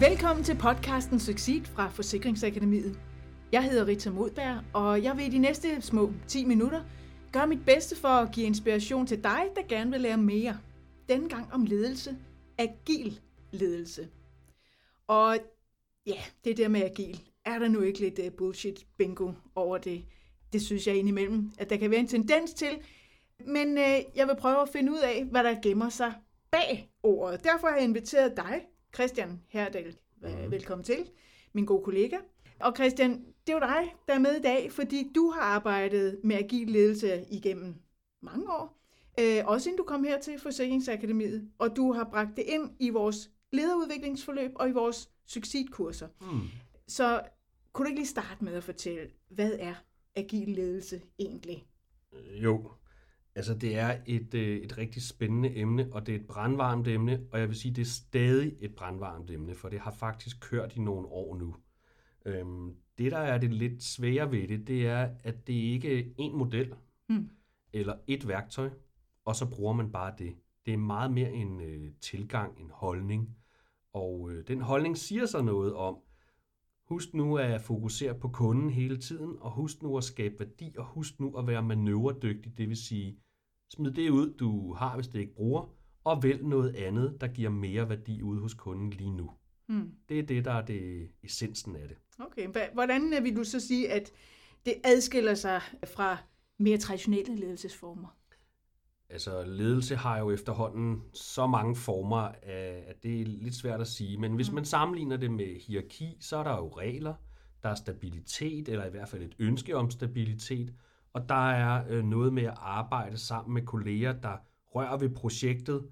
Velkommen til podcasten Succeed fra Forsikringsakademiet. Jeg hedder Rita Modberg, og jeg vil i de næste små 10 minutter gøre mit bedste for at give inspiration til dig, der gerne vil lære mere. Denne gang om ledelse. Agil ledelse. Og ja, det der med agil. Er der nu ikke lidt øh, bullshit bingo over det? Det synes jeg indimellem, at der kan være en tendens til. Men øh, jeg vil prøve at finde ud af, hvad der gemmer sig bag ordet. Derfor har jeg inviteret dig, Christian Herdal. Mm. Velkommen til, min gode kollega. Og Christian, det er jo dig, der er med i dag, fordi du har arbejdet med agil ledelse igennem mange år. Øh, også inden du kom her til Forsikringsakademiet, og du har bragt det ind i vores lederudviklingsforløb og i vores succeskurser. Mm. Så kunne du ikke lige starte med at fortælle, hvad er agil ledelse egentlig? Jo, altså det er et, øh, et rigtig spændende emne, og det er et brandvarmt emne, og jeg vil sige, det er stadig et brandvarmt emne, for det har faktisk kørt i nogle år nu. Øhm, det, der er det lidt svære ved det, det er, at det ikke er en model mm. eller et værktøj, og så bruger man bare det. Det er meget mere en øh, tilgang, en holdning. Og øh, den holdning siger så noget om, husk nu at fokusere på kunden hele tiden, og husk nu at skabe værdi, og husk nu at være manøvredygtig, det vil sige, smid det ud, du har, hvis det ikke bruger, og vælg noget andet, der giver mere værdi ude hos kunden lige nu. Mm. Det er det, der er det essensen af det. Okay, hvordan vil du så sige, at det adskiller sig fra mere traditionelle ledelsesformer? Altså, ledelse har jo efterhånden så mange former, at det er lidt svært at sige. Men hvis mm. man sammenligner det med hierarki, så er der jo regler, der er stabilitet, eller i hvert fald et ønske om stabilitet, og der er øh, noget med at arbejde sammen med kolleger, der rører ved projektet,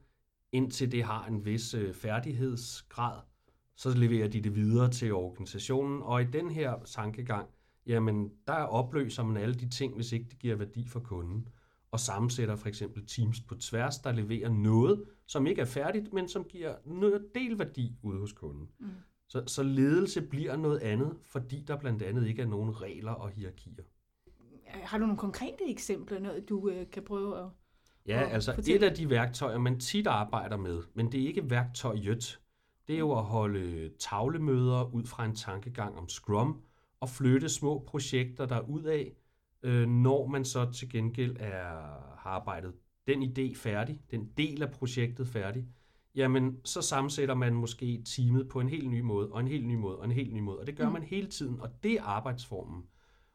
indtil det har en vis øh, færdighedsgrad så leverer de det videre til organisationen, og i den her tankegang, jamen der opløser man alle de ting, hvis ikke det giver værdi for kunden, og sammensætter for eksempel teams på tværs, der leverer noget, som ikke er færdigt, men som giver noget delværdi ude hos kunden. Mm. Så, så ledelse bliver noget andet, fordi der blandt andet ikke er nogen regler og hierarkier. Har du nogle konkrete eksempler, noget du øh, kan prøve at Ja, altså fortælle? et af de værktøjer, man tit arbejder med, men det er ikke værktøjet, det er jo at holde tavlemøder ud fra en tankegang om Scrum og flytte små projekter der ud af, øh, når man så til gengæld er, har arbejdet den idé færdig, den del af projektet færdig, jamen så sammensætter man måske teamet på en helt ny måde, og en helt ny måde, og en helt ny måde. Og det gør mm. man hele tiden, og det er arbejdsformen.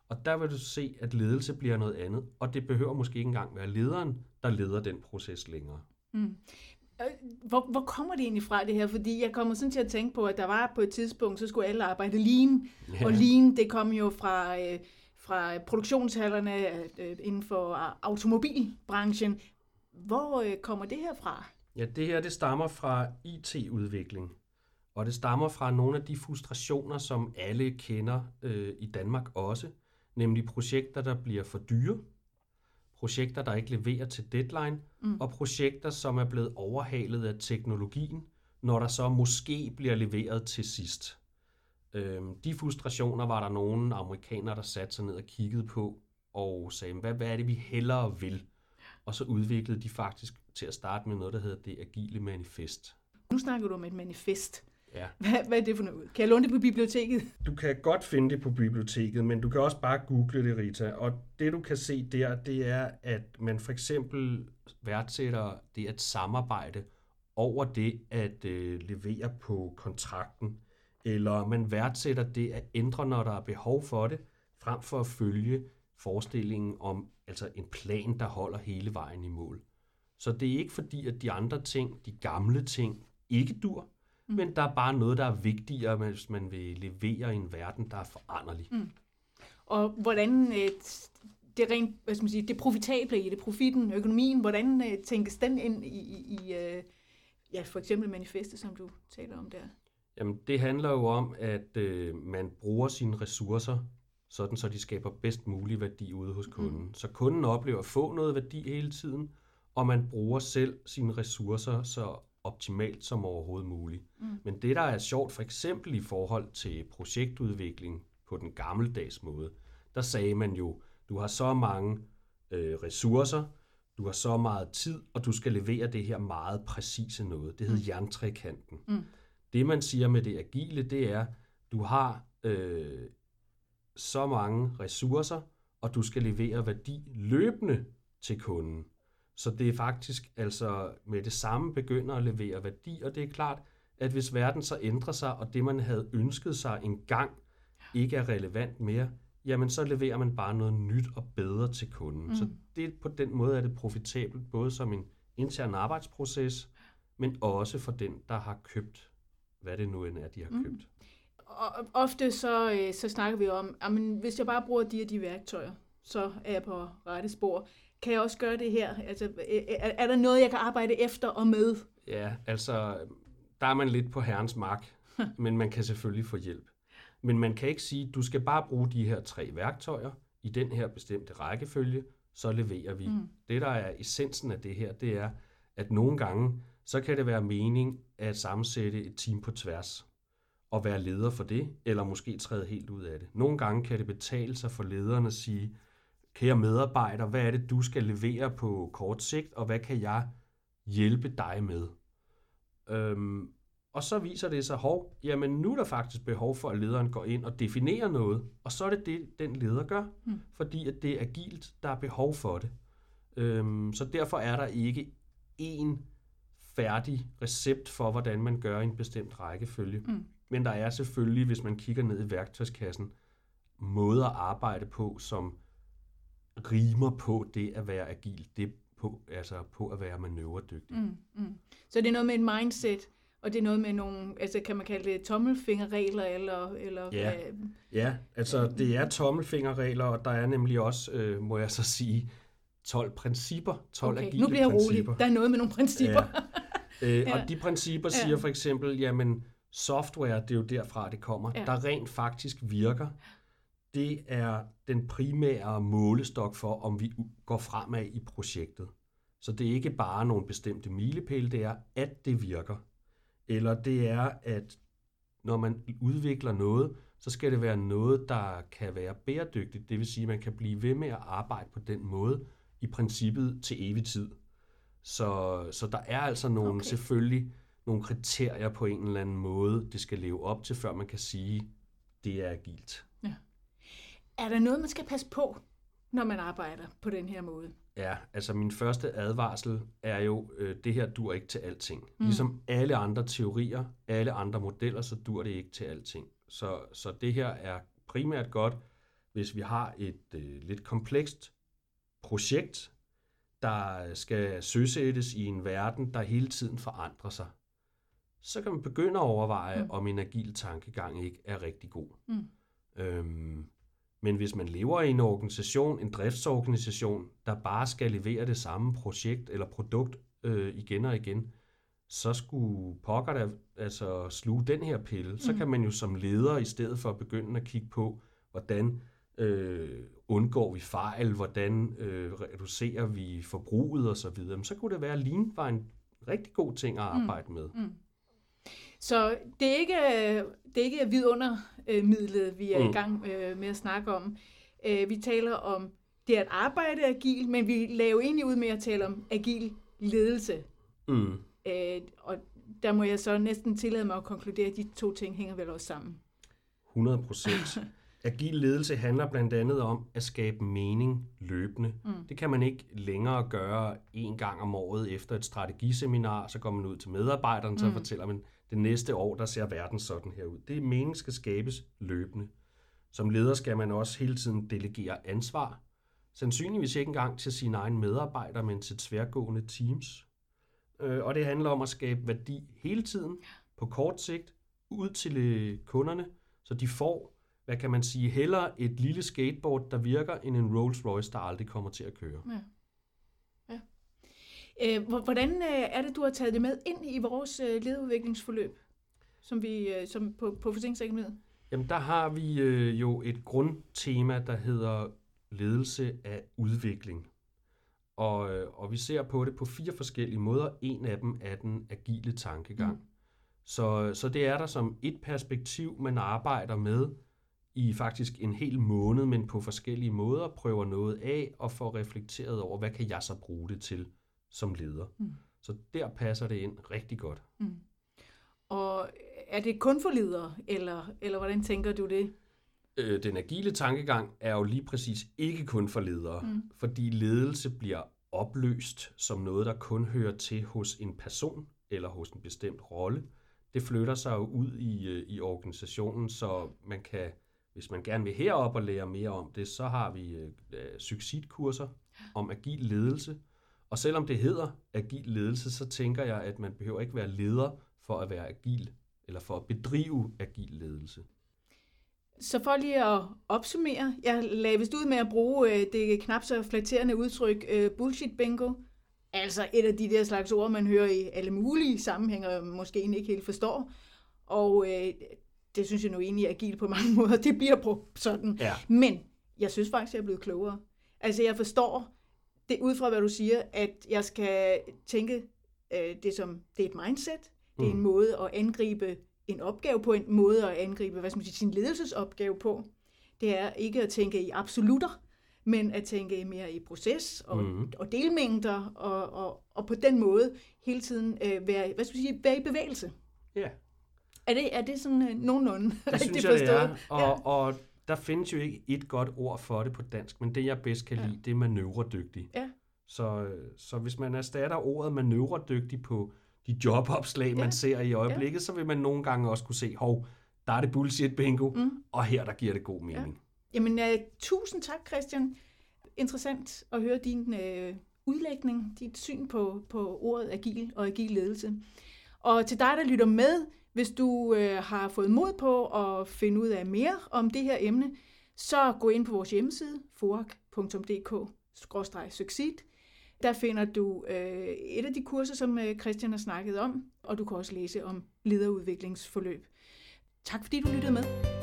Og der vil du se, at ledelse bliver noget andet, og det behøver måske ikke engang være lederen, der leder den proces længere. Mm. Hvor, hvor kommer det egentlig fra det her? Fordi jeg kommer sådan til at tænke på, at der var på et tidspunkt, så skulle alle arbejde lean. Ja. Og lean, det kom jo fra, øh, fra produktionshallerne øh, inden for automobilbranchen. Hvor øh, kommer det her fra? Ja, det her det stammer fra IT-udvikling. Og det stammer fra nogle af de frustrationer, som alle kender øh, i Danmark også. Nemlig projekter, der bliver for dyre projekter, der ikke leverer til deadline, mm. og projekter, som er blevet overhalet af teknologien, når der så måske bliver leveret til sidst. Øhm, de frustrationer var der nogle amerikanere, der satte sig ned og kiggede på, og sagde, hvad, hvad er det, vi hellere vil? Og så udviklede de faktisk til at starte med noget, der hedder det agile manifest. Nu snakker du om et manifest. Ja. Hvad, hvad er det for noget? Kan jeg låne det på biblioteket? Du kan godt finde det på biblioteket, men du kan også bare google det, Rita. Og det du kan se der, det er, at man for eksempel værdsætter det at samarbejde over det at øh, levere på kontrakten. Eller man værdsætter det at ændre, når der er behov for det, frem for at følge forestillingen om altså en plan, der holder hele vejen i mål. Så det er ikke fordi, at de andre ting, de gamle ting, ikke dur, Mm. Men der er bare noget, der er vigtigere, hvis man vil levere i en verden, der er foranderlig. Mm. Og hvordan øh, det rent, hvad skal man sige, det profitable i det, profitten, økonomien, hvordan øh, tænkes den ind i, i, i øh, ja, for eksempel manifestet, som du taler om der? Jamen, det handler jo om, at øh, man bruger sine ressourcer, sådan så de skaber bedst mulig værdi ude hos kunden. Mm. Så kunden oplever at få noget værdi hele tiden, og man bruger selv sine ressourcer så optimalt som overhovedet muligt. Mm. Men det, der er sjovt, for eksempel i forhold til projektudvikling på den gammeldags måde, der sagde man jo, du har så mange øh, ressourcer, du har så meget tid, og du skal levere det her meget præcise noget. Det hedder mm. jerntrekanten. Mm. Det, man siger med det agile, det er, du har øh, så mange ressourcer, og du skal levere værdi løbende til kunden. Så det er faktisk altså med det samme begynder at levere værdi, og det er klart, at hvis verden så ændrer sig, og det man havde ønsket sig en gang ikke er relevant mere, jamen så leverer man bare noget nyt og bedre til kunden. Mm. Så det, på den måde er det profitabelt, både som en intern arbejdsproces, men også for den, der har købt, hvad det nu end er, de har mm. købt. Og ofte så, øh, så snakker vi om, at hvis jeg bare bruger de og de værktøjer, så er jeg på rette spor. Kan jeg også gøre det her? Altså, øh, er, er der noget, jeg kan arbejde efter og med? Ja, altså, der er man lidt på herrens mark, men man kan selvfølgelig få hjælp. Men man kan ikke sige, du skal bare bruge de her tre værktøjer i den her bestemte rækkefølge, så leverer vi. Mm. Det, der er essensen af det her, det er, at nogle gange, så kan det være mening at sammensætte et team på tværs og være leder for det, eller måske træde helt ud af det. Nogle gange kan det betale sig for lederen at sige, kære medarbejder, hvad er det, du skal levere på kort sigt, og hvad kan jeg hjælpe dig med? Øhm, og så viser det sig, hov, jamen nu er der faktisk behov for, at lederen går ind og definerer noget, og så er det det, den leder gør, mm. fordi at det er agilt, der er behov for det. Øhm, så derfor er der ikke én færdig recept for, hvordan man gør en bestemt rækkefølge. Mm. Men der er selvfølgelig, hvis man kigger ned i værktøjskassen, måder at arbejde på, som rimer på det at være agil, det på, altså på at være manøvredygtig. Mm, mm. Så det er noget med et mindset, og det er noget med nogle, altså kan man kalde det tommelfingerregler, eller... eller ja. Øh, ja, altså det er tommelfingerregler, og der er nemlig også, øh, må jeg så sige, 12 principper, 12 okay, agile nu bliver jeg rolig. Der er noget med nogle principper. Ja. øh, ja. Og de principper siger ja. for eksempel, jamen software, det er jo derfra, det kommer, ja. der rent faktisk virker. Det er den primære målestok for, om vi går fremad i projektet. Så det er ikke bare nogle bestemte milepæle, det er, at det virker eller det er, at når man udvikler noget, så skal det være noget, der kan være bæredygtigt. Det vil sige, at man kan blive ved med at arbejde på den måde, i princippet til evig tid. Så, så der er altså nogle, okay. selvfølgelig nogle kriterier på en eller anden måde, det skal leve op til, før man kan sige, det er agilt. Er der noget, man skal passe på, når man arbejder på den her måde? Ja, altså min første advarsel er jo, øh, det her dur ikke til alting. Mm. Ligesom alle andre teorier, alle andre modeller, så dur det ikke til alting. Så, så det her er primært godt, hvis vi har et øh, lidt komplekst projekt, der skal søsættes i en verden, der hele tiden forandrer sig. Så kan man begynde at overveje, mm. om en agil tankegang ikke er rigtig god. Mm. Øhm, men hvis man lever i en organisation, en driftsorganisation, der bare skal levere det samme projekt eller produkt øh, igen og igen, så skulle pokker der altså sluge den her pille. Mm. Så kan man jo som leder, i stedet for at begynde at kigge på, hvordan øh, undgår vi fejl, hvordan øh, reducerer vi forbruget osv., så, så kunne det være, at Lean var en rigtig god ting at mm. arbejde mm. med. Mm. Så det er ikke, det er ikke vidundermidlet, vi er mm. i gang øh, med at snakke om. Øh, vi taler om det at arbejde agil, men vi laver egentlig ud med at tale om agil ledelse. Mm. Øh, og der må jeg så næsten tillade mig at konkludere, at de to ting hænger vel også sammen. 100 procent. Agil ledelse handler blandt andet om at skabe mening løbende. Mm. Det kan man ikke længere gøre en gang om året efter et strategiseminar, så går man ud til medarbejderne, mm. så fortæller man, det næste år, der ser verden sådan her ud. Det mening skal skabes løbende. Som leder skal man også hele tiden delegere ansvar. Sandsynligvis ikke engang til sine egne medarbejdere, men til tværgående teams. Øh, og det handler om at skabe værdi hele tiden, på kort sigt, ud til øh, kunderne, så de får, hvad kan man sige, hellere et lille skateboard, der virker, end en Rolls Royce, der aldrig kommer til at køre. Ja. Øh, hvordan øh, er det, du har taget det med ind i vores øh, lederudviklingsforløb, som vi som på, på Forsikringsakademiet? Jamen, der har vi jo et grundtema, der hedder ledelse af udvikling. Og, og vi ser på det på fire forskellige måder. En af dem er den agile tankegang. Mm. Så, så det er der som et perspektiv, man arbejder med i faktisk en hel måned, men på forskellige måder, prøver noget af og får reflekteret over, hvad kan jeg så bruge det til som leder. Mm. Så der passer det ind rigtig godt. Mm. Og er det kun for ledere, eller, eller hvordan tænker du det? Øh, den agile tankegang er jo lige præcis ikke kun for ledere, mm. fordi ledelse bliver opløst som noget, der kun hører til hos en person eller hos en bestemt rolle. Det flytter sig jo ud i, øh, i organisationen, så man kan, hvis man gerne vil herop og lære mere om det, så har vi øh, succitkurser om agil ledelse. Og selvom det hedder agil ledelse, så tænker jeg, at man behøver ikke være leder for at være agil, eller for at bedrive agil ledelse. Så for lige at opsummere, jeg lagde vist ud med at bruge øh, det knap så flatterende udtryk øh, bullshit bingo. Altså et af de der slags ord, man hører i alle mulige sammenhænge, og måske ikke helt forstår. Og øh, det synes jeg nu egentlig er agil på mange måder. Det bliver brugt sådan. Ja. Men jeg synes faktisk, jeg er blevet klogere. Altså jeg forstår det ud fra, hvad du siger, at jeg skal tænke øh, det som, det er et mindset. Det er en Mm. måde at angribe en opgave på, en måde at angribe, hvad skal man sige, sin ledelsesopgave på. Det er ikke at tænke i absolutter, men at tænke mere i proces og, Mhm. og delmængder, og, og, og på den måde hele tiden øh, være, hvad skal man sige, være i bevægelse. Ja, Er det, er det sådan øh, nogenlunde det rigtig synes jeg, det forstået? er. Og, og der findes jo ikke et godt ord for det på dansk, men det jeg bedst kan Ja. lide, det er manøvredygtig. Ja. Så, så hvis man erstatter ordet manøvredygtig på de jobopslag, man Ja. ser i øjeblikket, så vil man nogle gange også kunne se, hov, der er det bullshit bingo, Mm. og her der giver det god mening. Jamen, uh, tusind tak, Christian. Interessant at høre din uh, udlægning, dit syn på, på ordet agil og agil ledelse. Og til dig, der lytter med, hvis du øh, har fået mod på at finde ud af mere om det her emne, så gå ind på vores hjemmeside, forak.dk-succeed. Der finder du øh, et af de kurser, som øh, Christian har snakket om, og du kan også læse om lederudviklingsforløb. Tak fordi du lyttede med.